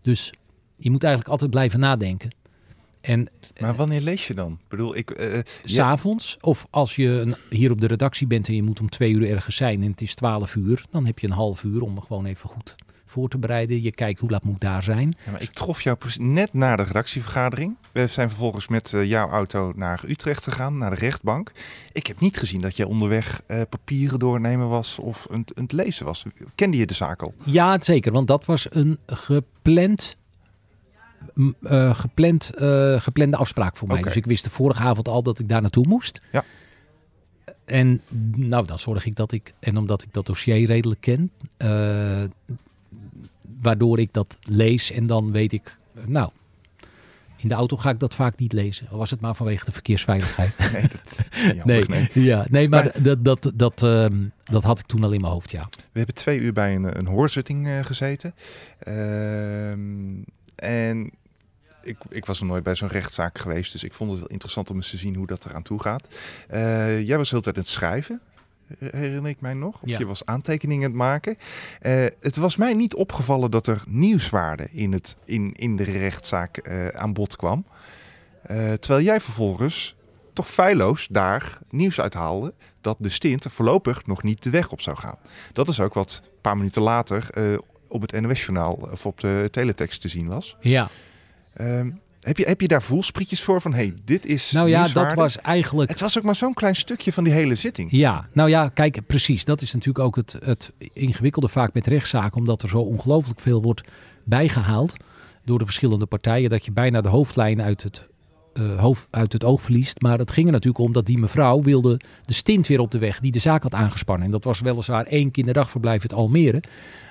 Dus je moet eigenlijk altijd blijven nadenken. En, maar wanneer lees je dan? Ik bedoel, ik. Uh, S'avonds, ja. of als je hier op de redactie bent en je moet om twee uur ergens zijn en het is twaalf uur, dan heb je een half uur om gewoon even goed voor te bereiden. Je kijkt hoe laat moet daar zijn. Ja, maar ik trof jou net na de redactievergadering. We zijn vervolgens met uh, jouw auto naar Utrecht gegaan, naar de rechtbank. Ik heb niet gezien dat jij onderweg uh, papieren doornemen was of een, een lezen was. Kende je de zaak al? Ja, zeker, want dat was een gepland uh, gepland, uh, geplande afspraak voor mij. Okay. Dus ik wist de vorige avond al dat ik daar naartoe moest. Ja. En nou, dan zorg ik dat ik, en omdat ik dat dossier redelijk ken, uh, waardoor ik dat lees en dan weet ik, nou, in de auto ga ik dat vaak niet lezen. Al was het maar vanwege de verkeersveiligheid. Nee, dat, nee, nee. Ja, nee maar, maar dat, dat, dat, uh, dat had ik toen al in mijn hoofd, ja. We hebben twee uur bij een, een hoorzitting uh, gezeten. Uh, en ik, ik, was nog nooit bij zo'n rechtszaak geweest, dus ik vond het wel interessant om eens te zien hoe dat eraan toe gaat. Uh, jij was heel tijd aan het schrijven, herinner ik mij nog. Of ja. je was aantekeningen aan het maken. Uh, het was mij niet opgevallen dat er nieuwswaarde in, het, in, in de rechtszaak uh, aan bod kwam. terwijl jij vervolgens toch feilloos daar nieuws uithaalde dat de stint er voorlopig nog niet de weg op zou gaan. Dat is ook wat een paar minuten later op het NOS-journaal of op de teletext te zien was. Ja. Um, heb, je, heb je daar voelsprietjes voor van, hey, dit is Nou ja, dat was eigenlijk... Het was ook maar zo'n klein stukje van die hele zitting. Ja, nou ja, kijk, precies. Dat is natuurlijk ook het, het ingewikkelde vaak met rechtszaken, omdat er zo ongelooflijk veel wordt bijgehaald door de verschillende partijen, dat je bijna de hoofdlijn uit het, uh, hoofd, uit het oog verliest. Maar het ging er natuurlijk om dat die mevrouw wilde de stint weer op de weg die de zaak had aangespannen. En dat was weliswaar één kinderdagverblijf uit Almere,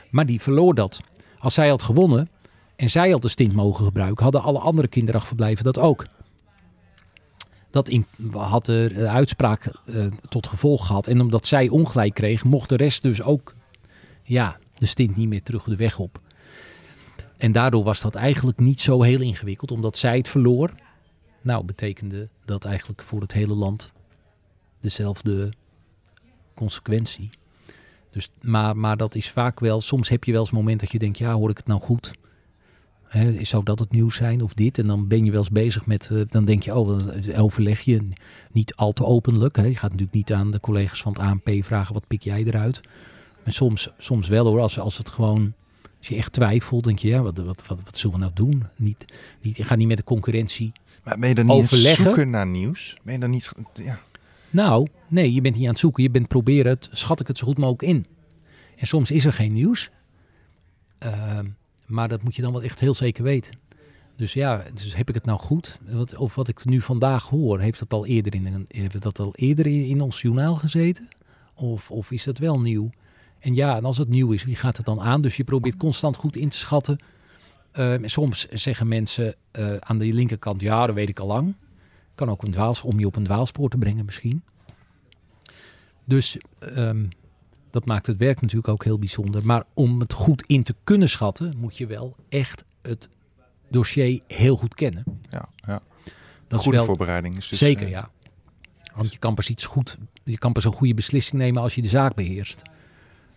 maar die verloor dat. Als zij had gewonnen, en zij had de stint mogen gebruiken, hadden alle andere kinderdagverblijven dat ook. Dat had de uitspraak uh, tot gevolg gehad. En omdat zij ongelijk kreeg, mocht de rest dus ook ja, de stint niet meer terug de weg op. En daardoor was dat eigenlijk niet zo heel ingewikkeld, omdat zij het verloor. Nou, betekende dat eigenlijk voor het hele land dezelfde consequentie. Dus, maar, maar dat is vaak wel, soms heb je wel eens een moment dat je denkt, ja, hoor ik het nou goed? He, zou dat het nieuws zijn of dit? En dan ben je wel eens bezig met, uh, dan denk je, oh, dan overleg je niet al te openlijk. Hè. Je gaat natuurlijk niet aan de collega's van het ANP vragen, wat pik jij eruit? Maar soms, soms wel hoor, als, als het gewoon, als je echt twijfelt, denk je, ja, wat, wat, wat, wat zullen we nou doen? Niet, niet, je gaat niet met de concurrentie maar ben je dan niet overleggen. zoeken naar nieuws? Ben je dan niet, ja. Nou, nee, je bent niet aan het zoeken. Je bent proberen het, schat ik het zo goed mogelijk in. En soms is er geen nieuws. Uh, maar dat moet je dan wel echt heel zeker weten. Dus ja, dus heb ik het nou goed? Wat, of wat ik nu vandaag hoor, heeft dat al eerder in, heeft dat al eerder in, ons journaal gezeten? Of, of is dat wel nieuw? En ja, en als het nieuw is, wie gaat het dan aan? Dus je probeert constant goed in te schatten. Uh, soms zeggen mensen uh, aan de linkerkant, ja, dat weet ik al lang. Kan ook een dwaals, om je op een dwaalspoor te brengen misschien. Dus um, dat maakt het werk natuurlijk ook heel bijzonder. Maar om het goed in te kunnen schatten, moet je wel echt het dossier heel goed kennen. Ja, ja. Dat Goede wel, voorbereiding is dus, Zeker, uh, ja. Want je kan pas iets goed, je kan pas een goede beslissing nemen als je de zaak beheerst.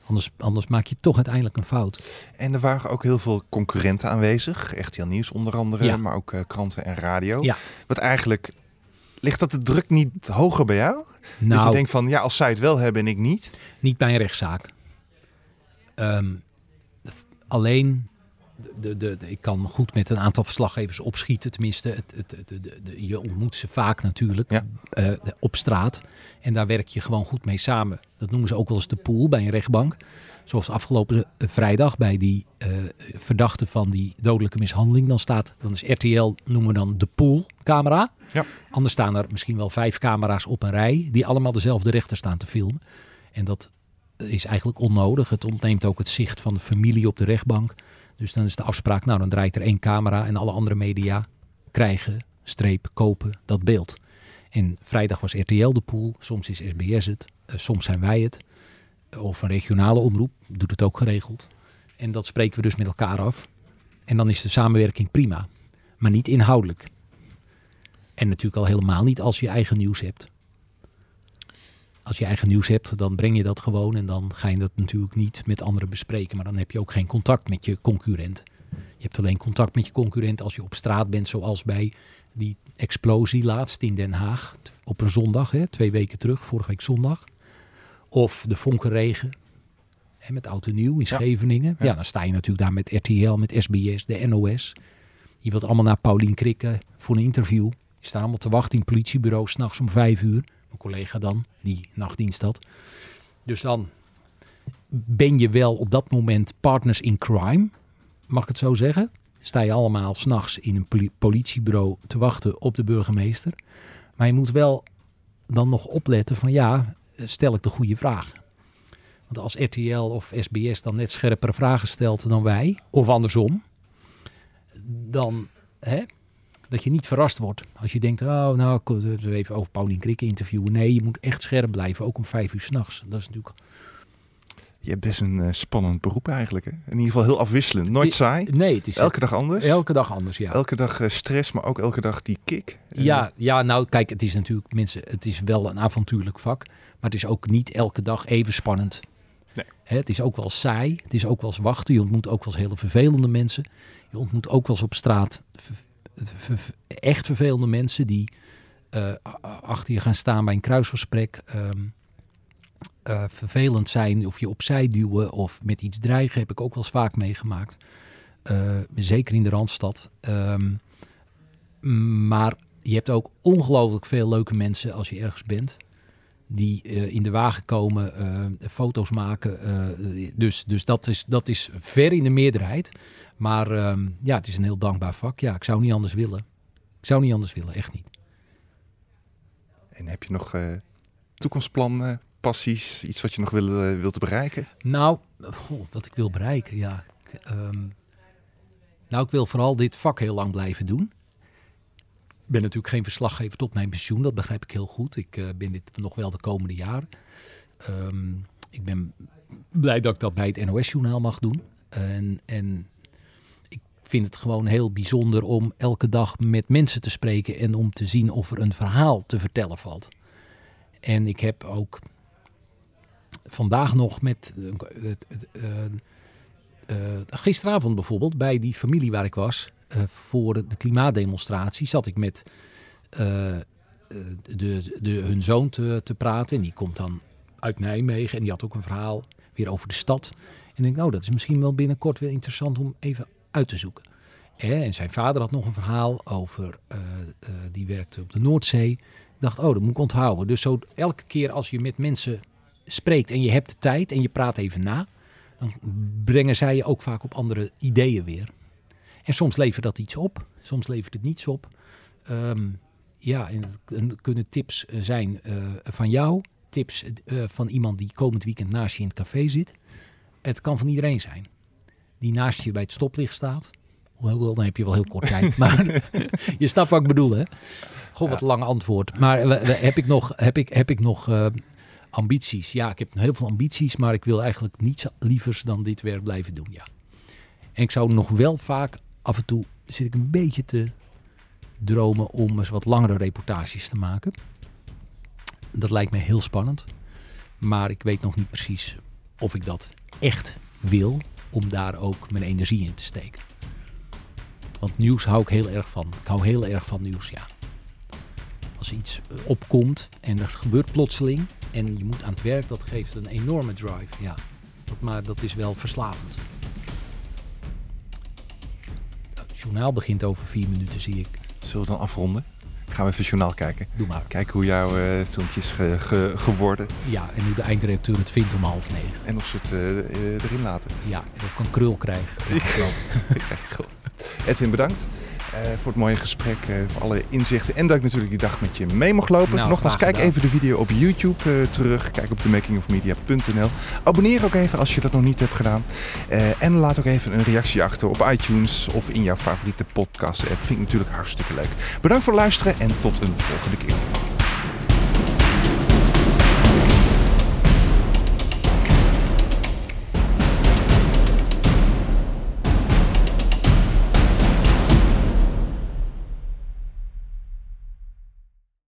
Anders, anders maak je toch uiteindelijk een fout. En er waren ook heel veel concurrenten aanwezig. Echt heel nieuws onder andere, ja. maar ook uh, kranten en radio. Ja. Wat eigenlijk, ligt dat de druk niet hoger bij jou? Nou, dat je denkt van, ja, als zij het wel hebben en ik niet. Niet bij een rechtszaak. Um, alleen, de, de, de, ik kan goed met een aantal verslaggevers opschieten. Tenminste, het, het, de, je ontmoet ze vaak natuurlijk ja. uh, op straat. En daar werk je gewoon goed mee samen. Dat noemen ze ook wel eens de pool bij een rechtbank. Zoals afgelopen eh, vrijdag bij die uh, verdachte van die dodelijke mishandeling. Dan staat, dan is RTL, noemen we dan de poolcamera. Ja. Anders staan er misschien wel vijf camera's op een rij. Die allemaal dezelfde rechter staan te filmen. En dat is eigenlijk onnodig. Het ontneemt ook het zicht van de familie op de rechtbank. Dus dan is de afspraak, nou dan draait er één camera en alle andere media krijgen, streep, kopen dat beeld. En vrijdag was RTL de pool, soms is SBS het, uh, soms zijn wij het of een regionale omroep, doet het ook geregeld. En dat spreken we dus met elkaar af. En dan is de samenwerking prima, maar niet inhoudelijk. En natuurlijk al helemaal niet als je eigen nieuws hebt. Als je eigen nieuws hebt, dan breng je dat gewoon en dan ga je dat natuurlijk niet met anderen bespreken. Maar dan heb je ook geen contact met je concurrent. Je hebt alleen contact met je concurrent als je op straat bent, zoals bij die explosie laatst in Den Haag op een zondag, hè, twee weken terug, vorige week zondag. Of de Vonkenregen hè, met Auto Nieuw in Scheveningen. Ja. dan sta je natuurlijk daar met RTL, met SBS, de NOS. Je wilt allemaal naar Paulien Krikken voor een interview. Je staat allemaal te wachten in het politiebureau s'nachts om vijf uur. Mijn collega dan, die nachtdienst had. Dus dan ben je wel op dat moment partners in crime, mag ik het zo zeggen. Sta je allemaal s'nachts in een politiebureau te wachten op de burgemeester. Maar je moet wel dan nog opletten van ja, stel ik de goede vragen. Want als RTL of SBS dan net scherpere vragen stelt dan wij, of andersom, dan hè, dat je niet verrast wordt. Als je denkt, oh nou, even over Paulien Krikke interviewen. Nee, je moet echt scherp blijven, ook om vijf uur s'nachts. Dat is natuurlijk... Je hebt best een uh, spannend beroep eigenlijk. Hè? In ieder geval heel afwisselend. Nooit saai. Nee, het is elke dag anders. Elke dag anders, ja. Elke dag uh, stress, maar ook elke dag die kick. Ja, ja, nou kijk, het is natuurlijk mensen, het is wel een avontuurlijk vak. Maar het is ook niet elke dag even spannend. Nee. Hè, het is ook wel saai. Het is ook wel eens wachten. Je ontmoet ook wel eens hele vervelende mensen. Je ontmoet ook wel eens op straat echt vervelende mensen die uh, achter je gaan staan bij een kruisgesprek. Um, uh, vervelend zijn of je opzij duwen of met iets dreigen heb ik ook wel eens vaak meegemaakt. Uh, zeker in de Randstad. Um, maar je hebt ook ongelooflijk veel leuke mensen als je ergens bent die uh, in de wagen komen, foto's maken. Dus dus dat, is, dat is ver in de meerderheid. Maar um, ja, het is een heel dankbaar vak. Ja, ik zou niet anders willen. Ik zou niet anders willen, echt niet. En heb je nog toekomstplannen, passies, iets wat je nog wil, wilt bereiken? Nou, goh, wat ik wil bereiken, ja. Um, Nou, ik wil vooral dit vak heel lang blijven doen. Ik ben natuurlijk geen verslaggever tot mijn pensioen, dat begrijp ik heel goed. Ik uh, ben dit nog wel de komende jaren. Um, ik ben blij dat ik dat bij het NOS-journaal mag doen. En, en ik vind het gewoon heel bijzonder om elke dag met mensen te spreken en om te zien of er een verhaal te vertellen valt. En ik heb ook vandaag nog met. Uh, uh, uh, gisteravond bijvoorbeeld, bij die familie waar ik was, voor de klimaatdemonstratie, zat ik met de, de, hun zoon te, te praten. En die komt dan uit Nijmegen en die had ook een verhaal weer over de stad. En ik denk, nou, dat is misschien wel binnenkort weer interessant om even uit te zoeken. En zijn vader had nog een verhaal over, die werkte op de Noordzee. Ik dacht, oh, dat moet ik onthouden. Dus zo elke keer als je met mensen spreekt en je hebt de tijd en je praat even na, dan brengen zij je ook vaak op andere ideeën weer. En soms levert dat iets op, soms levert het niets op. Um, ja, en het kunnen tips eh, zijn uh, van jou, tips uh, van iemand die komend weekend naast je in het café zit. Het kan van iedereen zijn. Die naast je bij het stoplicht staat. Hoewel, dan heb je wel heel kort tijd. Maar je snapt wat ik bedoel, hè? Goh, wat ja. lang antwoord. Maar heb ik nog, heb ik, heb ik nog uh, ambities. Ja, ik heb heel veel ambities, maar ik wil eigenlijk niets lievers dan dit werk blijven doen. Ja. En ik zou nog wel vaak af en toe zit ik een beetje te dromen om eens wat langere reportages te maken. Dat lijkt me heel spannend. Maar ik weet nog niet precies of ik dat echt wil om daar ook mijn energie in te steken. Want nieuws hou ik heel erg van. Ik hou heel erg van nieuws, ja. Als iets opkomt en er gebeurt plotseling, en je moet aan het werk, dat geeft een enorme drive. Ja. Dat, maar dat is wel verslavend. Het journaal begint over vier minuten, zie ik. Zullen we dan afronden? Gaan we even het journaal kijken. Doe maar. Kijken hoe jouw uh, filmpje is ge, ge, geworden. Ja, en hoe de eindredacteur het vindt om half negen. En of ze het uh, erin laten. Ja, en of ik een krul krijg. Ik geloof. Edwin, bedankt. Uh, voor het mooie gesprek, uh, voor alle inzichten. En dat ik natuurlijk die dag met je mee mocht lopen. Nou, Nogmaals, kijk gedaan. even de video op YouTube uh, terug. Kijk op themakingofmedia.nl. Abonneer ook even als je dat nog niet hebt gedaan. en laat ook even een reactie achter op iTunes of in jouw favoriete podcast app. Vind ik natuurlijk hartstikke leuk. Bedankt voor het luisteren en tot een volgende keer.